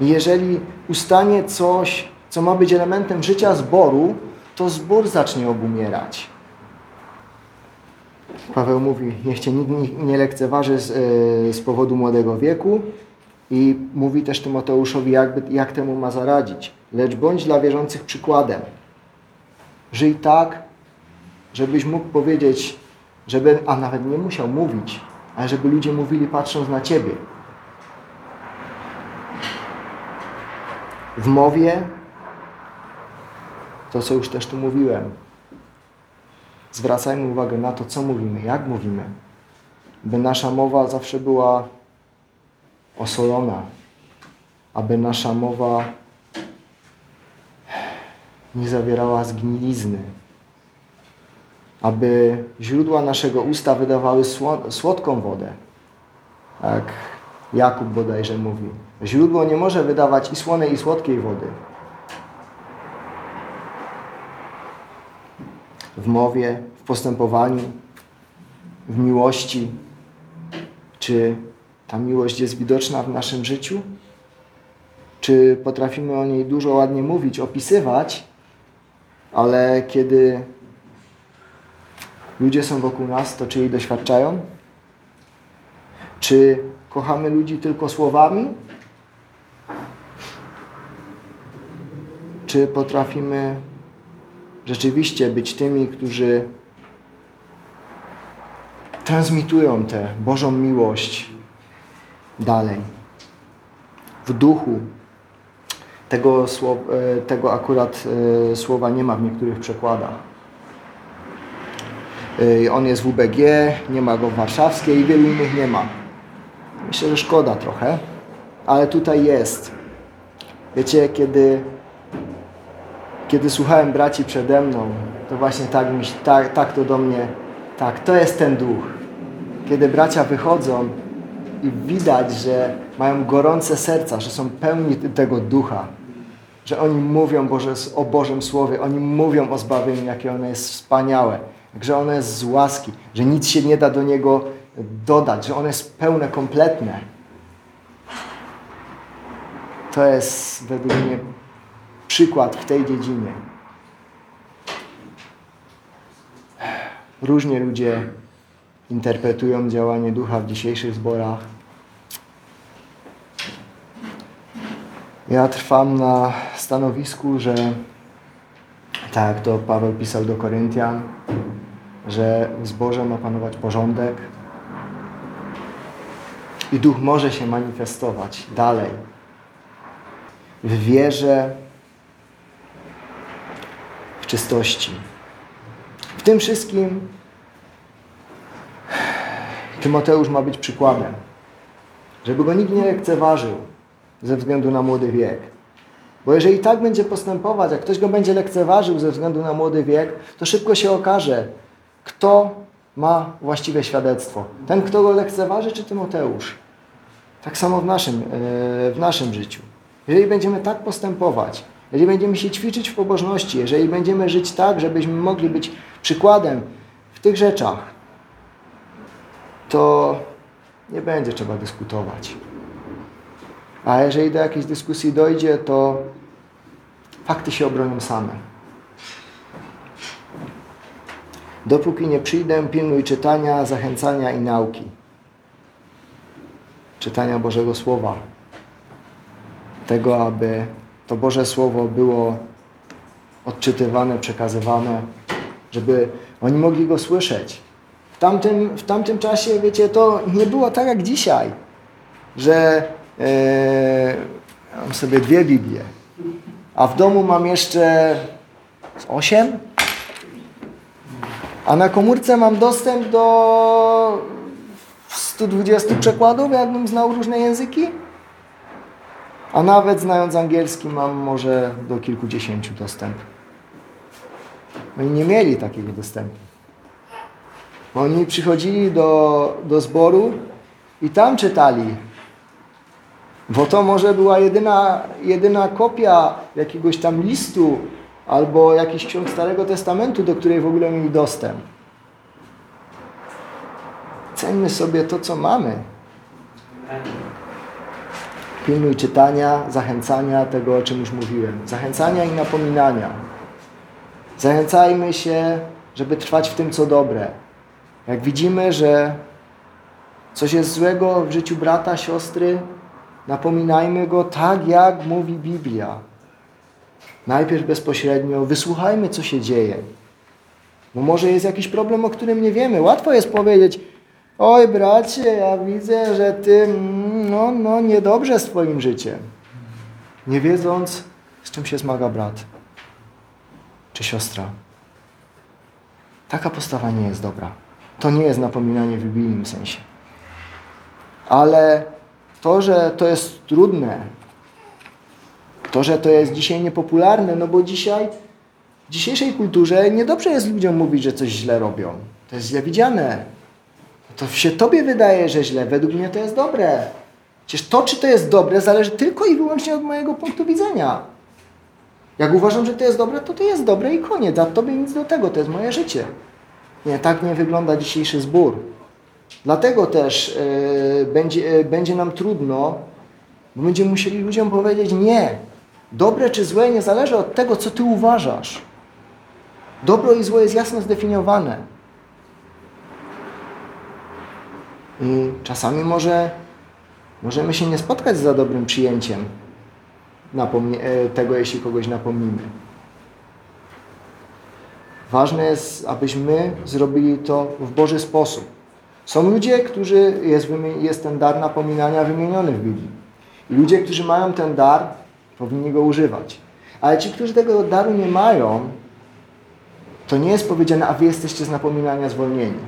Jeżeli ustanie coś, co ma być elementem życia zboru, to zbór zacznie obumierać. Paweł mówi, niech cię nikt nie lekceważy z, e, z powodu młodego wieku i mówi też Tymoteuszowi, jakby, jak temu ma zaradzić. Lecz bądź dla wierzących przykładem. Żyj tak, żebyś mógł powiedzieć, żeby, a nawet nie musiał mówić, ale żeby ludzie mówili patrząc na Ciebie. W mowie, to co już też tu mówiłem, zwracajmy uwagę na to, co mówimy, jak mówimy, by nasza mowa zawsze była osolona, aby nasza mowa nie zawierała zgnilizny, aby źródła naszego usta wydawały słodką wodę, jak Jakub bodajże mówi. Źródło nie może wydawać i słonej, i słodkiej wody. W mowie, w postępowaniu, w miłości? Czy ta miłość jest widoczna w naszym życiu? Czy potrafimy o niej dużo ładnie mówić, opisywać, ale kiedy ludzie są wokół nas, to czy jej doświadczają? Czy kochamy ludzi tylko słowami? Czy potrafimy rzeczywiście być tymi, którzy transmitują tę Bożą miłość dalej. W duchu. Tego, e, tego akurat e, słowa nie ma w niektórych przekładach. E, on jest w UBG, nie ma go w warszawskiej i wielu innych nie ma. Myślę, że szkoda trochę, ale tutaj jest. Wiecie, kiedy kiedy słuchałem braci przede mną, to właśnie tak, mi, tak, tak to do mnie, tak, to jest ten duch. Kiedy bracia wychodzą i widać, że mają gorące serca, że są pełni tego ducha, że oni mówią Boże, o Bożym Słowie, oni mówią o zbawieniu, jakie ono jest wspaniałe, że ono jest z łaski, że nic się nie da do niego dodać, że ono jest pełne, kompletne. To jest według mnie przykład w tej dziedzinie. Różnie ludzie interpretują działanie ducha w dzisiejszych zborach. Ja trwam na stanowisku, że tak to Paweł pisał do Koryntian, że w zborze ma panować porządek i duch może się manifestować dalej w wierze, czystości. W tym wszystkim Tymoteusz ma być przykładem. Żeby go nikt nie lekceważył ze względu na młody wiek. Bo jeżeli tak będzie postępować, jak ktoś go będzie lekceważył ze względu na młody wiek, to szybko się okaże, kto ma właściwe świadectwo. Ten, kto go lekceważy, czy Tymoteusz? Tak samo w naszym, e, w naszym życiu. Jeżeli będziemy tak postępować, jeżeli będziemy się ćwiczyć w pobożności, jeżeli będziemy żyć tak, żebyśmy mogli być przykładem w tych rzeczach, to nie będzie trzeba dyskutować. A jeżeli do jakiejś dyskusji dojdzie, to fakty się obronią same. Dopóki nie przyjdę, pilnuj czytania, zachęcania i nauki. Czytania Bożego Słowa. Tego, aby to Boże Słowo było odczytywane, przekazywane, żeby oni mogli go słyszeć. W tamtym, w tamtym czasie, wiecie, to nie było tak jak dzisiaj, że e, mam sobie dwie Biblie, a w domu mam jeszcze osiem, a na komórce mam dostęp do 120 przekładów, jakbym znał różne języki. A nawet znając angielski mam może do kilkudziesięciu dostęp. Oni nie mieli takiego dostępu. Oni przychodzili do, do zboru i tam czytali. Bo to może była jedyna, jedyna kopia jakiegoś tam listu albo jakiś ksiąg Starego Testamentu, do której w ogóle mieli dostęp. Ceńmy sobie to, co mamy. Pilnuj czytania, zachęcania tego, o czym już mówiłem. Zachęcania i napominania. Zachęcajmy się, żeby trwać w tym, co dobre. Jak widzimy, że coś jest złego w życiu brata, siostry, napominajmy go tak, jak mówi Biblia. Najpierw bezpośrednio wysłuchajmy, co się dzieje. Bo może jest jakiś problem, o którym nie wiemy. Łatwo jest powiedzieć, oj bracie, ja widzę, że ty no, no niedobrze z twoim życiem. Nie wiedząc, z czym się zmaga brat czy siostra. Taka postawa nie jest dobra. To nie jest napominanie w biblijnym sensie. Ale to, że to jest trudne, to, że to jest dzisiaj niepopularne, no bo dzisiaj w dzisiejszej kulturze niedobrze jest ludziom mówić, że coś źle robią. To jest źle widziane. To się tobie wydaje, że źle. Według mnie to jest dobre. Przecież to, czy to jest dobre, zależy tylko i wyłącznie od mojego punktu widzenia. Jak uważam, że to jest dobre, to to jest dobre i koniec. A tobie nic do tego, to jest moje życie. Nie, tak nie wygląda dzisiejszy zbór. Dlatego też yy, będzie, yy, będzie nam trudno, bo będziemy musieli ludziom powiedzieć nie. Dobre czy złe nie zależy od tego, co ty uważasz. Dobro i zło jest jasno zdefiniowane. I czasami może możemy się nie spotkać z za dobrym przyjęciem tego, jeśli kogoś napomnimy. Ważne jest, abyśmy zrobili to w Boży sposób. Są ludzie, którzy jest, jest ten dar napominania wymieniony w Biblii. I ludzie, którzy mają ten dar, powinni go używać. Ale ci, którzy tego daru nie mają, to nie jest powiedziane, a wy jesteście z napominania zwolnieni.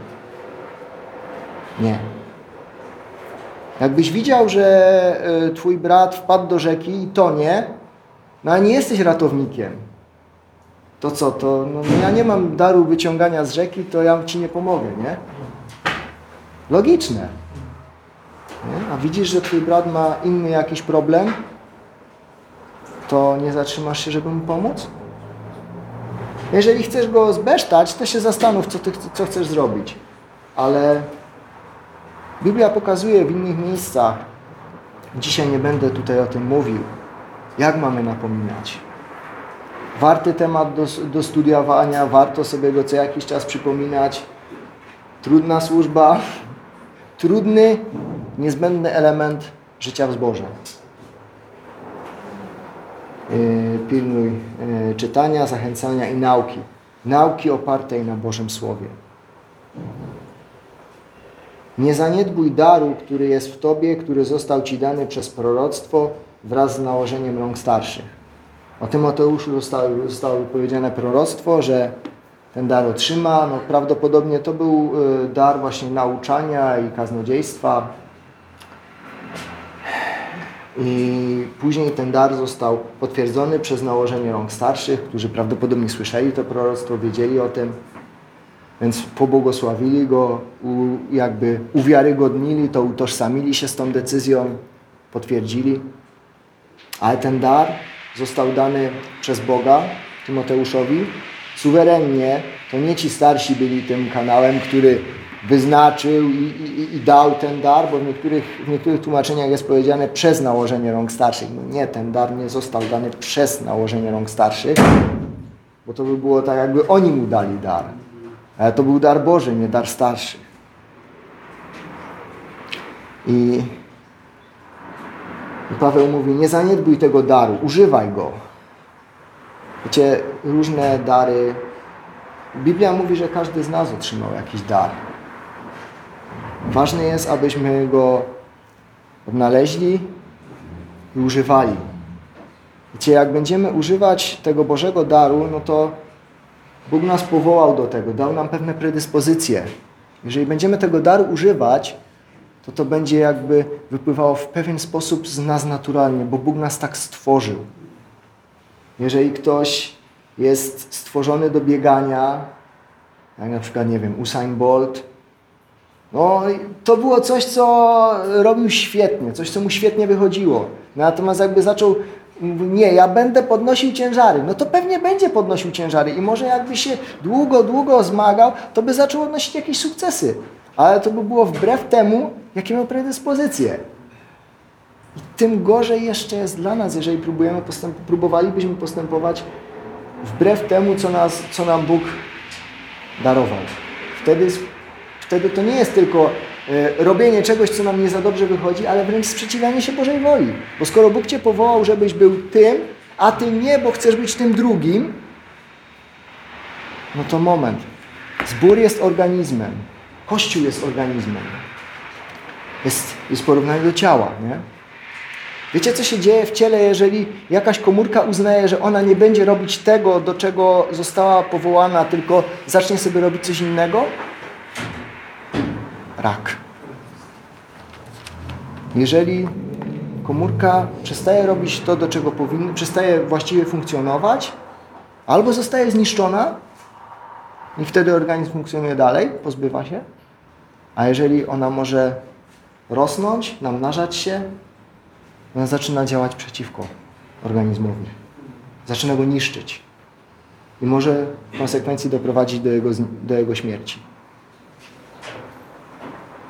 Nie. Jakbyś widział, że e, twój brat wpadł do rzeki i tonie, no a nie jesteś ratownikiem, to co, to no, ja nie mam daru wyciągania z rzeki, to ja ci nie pomogę, nie? Logiczne. Nie? A widzisz, że twój brat ma inny jakiś problem, to nie zatrzymasz się, żeby mu pomóc? Jeżeli chcesz go zbesztać, to się zastanów, co, ty, co chcesz zrobić. Ale Biblia pokazuje w innych miejscach, dzisiaj nie będę tutaj o tym mówił, jak mamy napominać. Warty temat do, do studiowania, warto sobie go co jakiś czas przypominać. Trudna służba, trudny, niezbędny element życia w zborze. Yy, pilnuj yy, czytania, zachęcania i nauki. Nauki opartej na Bożym Słowie. Nie zaniedbuj daru, który jest w Tobie, który został Ci dany przez proroctwo wraz z nałożeniem rąk starszych. O Tymoteuszu zostało, zostało powiedziane proroctwo, że ten dar otrzyma. No, prawdopodobnie to był y, dar właśnie nauczania i kaznodziejstwa. I później ten dar został potwierdzony przez nałożenie rąk starszych, którzy prawdopodobnie słyszeli to proroctwo, wiedzieli o tym, więc pobłogosławili go, jakby uwiarygodnili to, utożsamili się z tą decyzją, potwierdzili. Ale ten dar został dany przez Boga Tymoteuszowi suwerennie. To nie ci starsi byli tym kanałem, który wyznaczył i, i, i, dał ten dar, bo w niektórych, w niektórych tłumaczeniach jest powiedziane przez nałożenie rąk starszych. No nie, ten dar nie został dany przez nałożenie rąk starszych, bo to by było tak, jakby oni mu dali dar. Ale to był dar Boży, nie dar starszych. I, Paweł mówi, nie zaniedbuj tego daru, używaj go. Wiecie, różne dary. Biblia mówi, że każdy z nas otrzymał jakiś dar. Ważne jest, abyśmy go odnaleźli i używali. Wiecie, jak będziemy używać tego Bożego daru, no to Bóg nas powołał do tego, dał nam pewne predyspozycje. Jeżeli będziemy tego daru używać, to to będzie jakby wypływało w pewien sposób z nas naturalnie, bo Bóg nas tak stworzył. Jeżeli ktoś jest stworzony do biegania, jak na przykład, nie wiem, Usain Bolt, no to było coś, co robił świetnie, coś, co mu świetnie wychodziło. Natomiast jakby zaczął nie, ja będę podnosił ciężary. No to pewnie będzie podnosił ciężary i może jakby się długo, długo zmagał, to by zaczął odnosić jakieś sukcesy. Ale to by było wbrew temu, jakie miał predyspozycje. I tym gorzej jeszcze jest dla nas, jeżeli próbujemy postęp próbowalibyśmy postępować wbrew temu, co, nas, co nam Bóg darował. Wtedy, wtedy to nie jest tylko robienie czegoś, co nam nie za dobrze wychodzi, ale wręcz sprzeciwianie się Bożej woli. Bo skoro Bóg Cię powołał, żebyś był tym, a Ty nie, bo chcesz być tym drugim, no to moment. Zbór jest organizmem. Kościół jest organizmem. Jest, jest porównanie do ciała, nie? Wiecie, co się dzieje w ciele, jeżeli jakaś komórka uznaje, że ona nie będzie robić tego, do czego została powołana, tylko zacznie sobie robić coś innego? Rak. Jeżeli komórka przestaje robić to, do czego powinna, przestaje właściwie funkcjonować, albo zostaje zniszczona i wtedy organizm funkcjonuje dalej, pozbywa się, a jeżeli ona może rosnąć, namnażać się, ona zaczyna działać przeciwko organizmowi. Zaczyna go niszczyć. I może w konsekwencji doprowadzić do jego, do jego śmierci.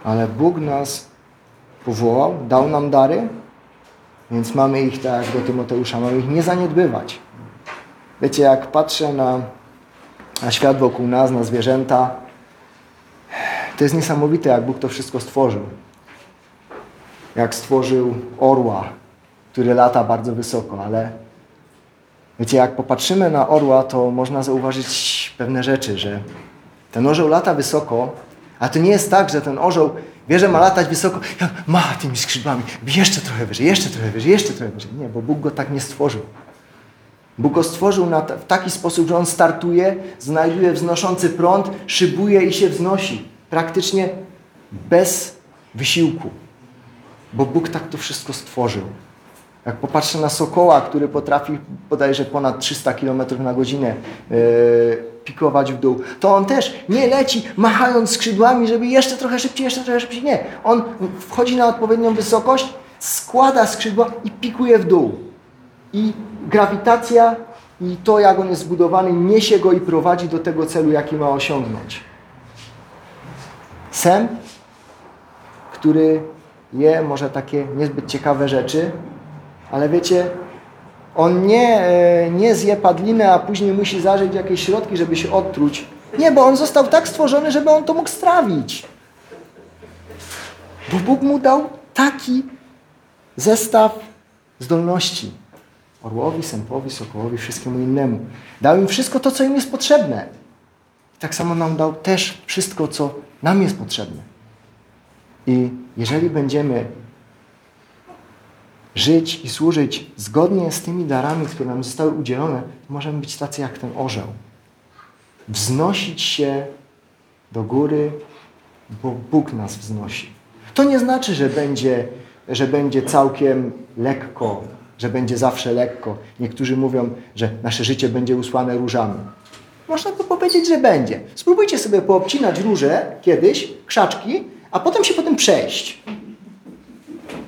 Ale Bóg nas powołał, dał nam dary, więc mamy ich tak jak do Tymoteusza, mamy ich nie zaniedbywać. Wiecie, jak patrzę na, na świat wokół nas, na zwierzęta, to jest niesamowite, jak Bóg to wszystko stworzył jak stworzył orła, który lata bardzo wysoko, ale wiecie, jak popatrzymy na orła, to można zauważyć pewne rzeczy, że ten orzeł lata wysoko, a to nie jest tak, że ten orzeł wie, że ma latać wysoko, ma tymi skrzydłami, jeszcze trochę wyżej, jeszcze trochę wyżej, jeszcze trochę wyżej. Nie, bo Bóg go tak nie stworzył. Bóg go stworzył na, w taki sposób, że on startuje, znajduje wznoszący prąd, szybuje i się wznosi. Praktycznie bez wysiłku bo Bóg tak to wszystko stworzył. Jak popatrzę na sokoła, który potrafi bodajże ponad 300 km na godzinę yy, pikować w dół, to on też nie leci machając skrzydłami, żeby jeszcze trochę szybciej, jeszcze trochę szybciej. Nie. On wchodzi na odpowiednią wysokość, składa skrzydła i pikuje w dół. I grawitacja i to, jak on jest zbudowany, niesie go i prowadzi do tego celu, jaki ma osiągnąć. Sem, który je może takie niezbyt ciekawe rzeczy, ale wiecie, on nie, e, nie zje padlinę, a później musi zażyć jakieś środki, żeby się odtruć. Nie, bo on został tak stworzony, żeby on to mógł strawić. Bo Bóg mu dał taki zestaw zdolności. Orłowi, sępowi, sokołowi, wszystkiemu innemu. Dał im wszystko to, co im jest potrzebne. I tak samo nam dał też wszystko, co nam jest potrzebne. I jeżeli będziemy żyć i służyć zgodnie z tymi darami, które nam zostały udzielone, możemy być tacy jak ten orzeł. Wznosić się do góry, bo Bóg nas wznosi. To nie znaczy, że będzie że będzie całkiem lekko, że będzie zawsze lekko. Niektórzy mówią, że nasze życie będzie usłane różami. Można by powiedzieć, że będzie. Spróbujcie sobie poobcinać róże kiedyś, krzaczki, a potem się potem przejść.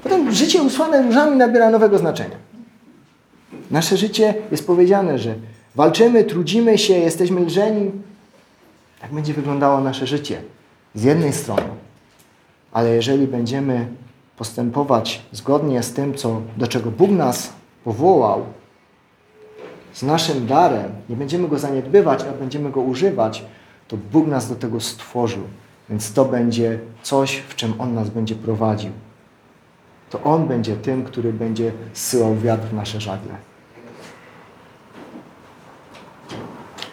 Potem życie usłane różami nabiera nowego znaczenia. Nasze życie jest powiedziane, że walczymy, trudzimy się, jesteśmy lżeni. Tak będzie wyglądało nasze życie. Z jednej strony. Ale jeżeli będziemy postępować zgodnie z tym, co, do czego Bóg nas powołał, z naszym darem, nie będziemy go zaniedbywać, a będziemy go używać, to Bóg nas do tego stworzył. Więc to będzie coś, w czym On nas będzie prowadził. To On będzie tym, który będzie zsyłał wiatr w nasze żagle.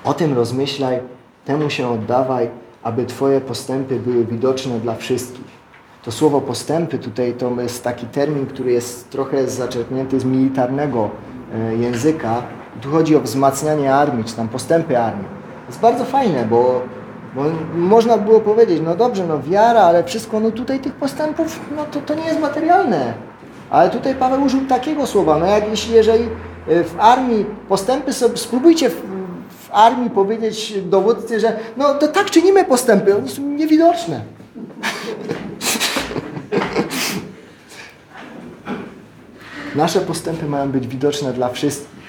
O tym rozmyślaj, temu się oddawaj, aby Twoje postępy były widoczne dla wszystkich. To słowo postępy tutaj to jest taki termin, który jest trochę zaczerpnięty z militarnego e, języka. Tu chodzi o wzmacnianie armii, czy tam postępy armii. Jest bardzo fajne, bo, bo można było powiedzieć, no dobrze, no wiara, ale wszystko, no tutaj tych postępów, no to, to nie jest materialne. Ale tutaj Paweł użył takiego słowa, no jak jeśli jeżeli e, w armii postępy sobie, spróbujcie w, w armii powiedzieć dowódcy, że no to tak czynimy postępy, one są niewidoczne. *laughs* Nasze postępy mają być widoczne dla wszystkich.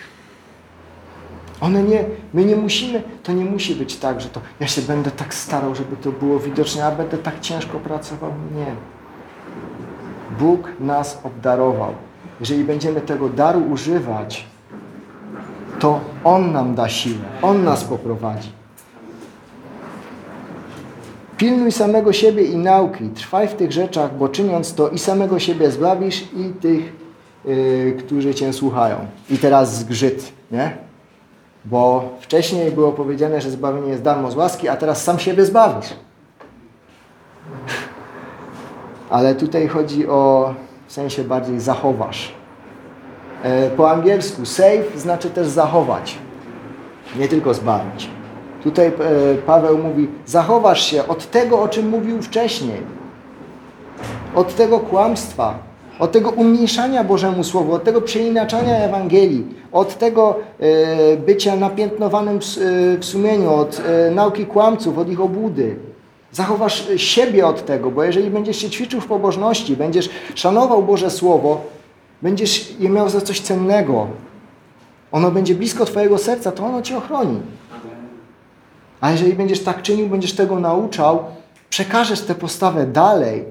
One nie, my nie musimy, to nie musi być tak, że to ja się będę tak starał, żeby to było widoczne, ja będę tak ciężko pracował. Nie. Bóg nas obdarował. Jeżeli będziemy tego daru używać, to On nam da siłę, On nas poprowadzi. Pilnuj samego siebie i nauki, trwaj w tych rzeczach, bo czyniąc to i samego siebie zbawisz i tych, yy, którzy Cię słuchają. I teraz zgrzyt, nie? Bo wcześniej było powiedziane, że zbawienie jest darmo z łaski, a teraz sam siebie zbawisz. Ale tutaj chodzi o w sensie bardziej zachowasz. E, po angielsku save znaczy też zachować, nie tylko zbawić. Tutaj e, Paweł mówi, zachowasz się od tego, o czym mówił wcześniej. Od tego kłamstwa, od tego umniejszania Bożemu Słowu, od tego przeinaczania Ewangelii, od tego e, bycia napiętnowanym w sumieniu, od nauki kłamców, od ich obłudy. Zachowasz siebie od tego, bo jeżeli będziesz się ćwiczył w pobożności, będziesz szanował Boże Słowo, będziesz je miał za coś cennego, ono będzie blisko Twojego serca, to ono Cię ochroni. A jeżeli będziesz tak czynił, będziesz tego nauczał, przekażesz tę postawę dalej,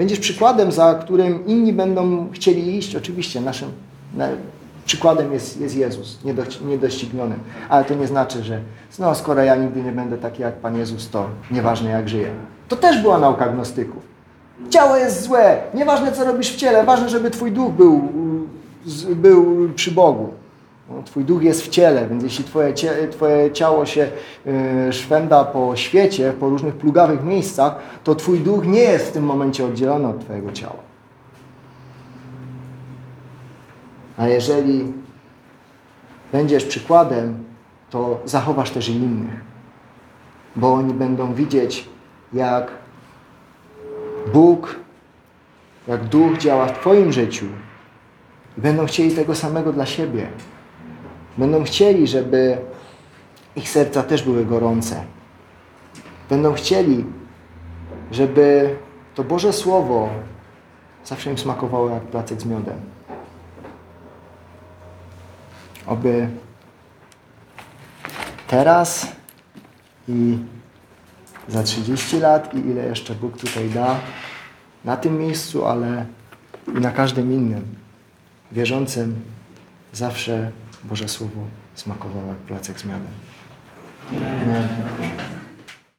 będziesz przykładem, za którym inni będą chcieli iść. Oczywiście naszym przykładem jest, jest Jezus, niedościgniony. Ale to nie znaczy, że no, skoro ja nigdy nie będę taki jak Pan Jezus, to nieważne jak żyję. To też była nauka gnostyków. Ciało jest złe, nieważne co robisz w ciele, ważne, żeby Twój duch był, był przy Bogu. No, twój duch jest w ciele, więc jeśli twoje, twoje ciało się y, szwenda po świecie, po różnych plugawych miejscach, to Twój duch nie jest w tym momencie oddzielony od Twojego ciała. A jeżeli będziesz przykładem, to zachowasz też innych, bo oni będą widzieć, jak Bóg, jak Duch działa w Twoim życiu i będą chcieli tego samego dla siebie. Będą chcieli, żeby ich serca też były gorące. Będą chcieli, żeby to Boże Słowo zawsze im smakowało jak placek z miodem. Oby teraz i za 30 lat i ile jeszcze Bóg tutaj da, na tym miejscu, ale i na każdym innym, wierzącym, zawsze Boże Słowo smakowało jak placek z miodem. Amen.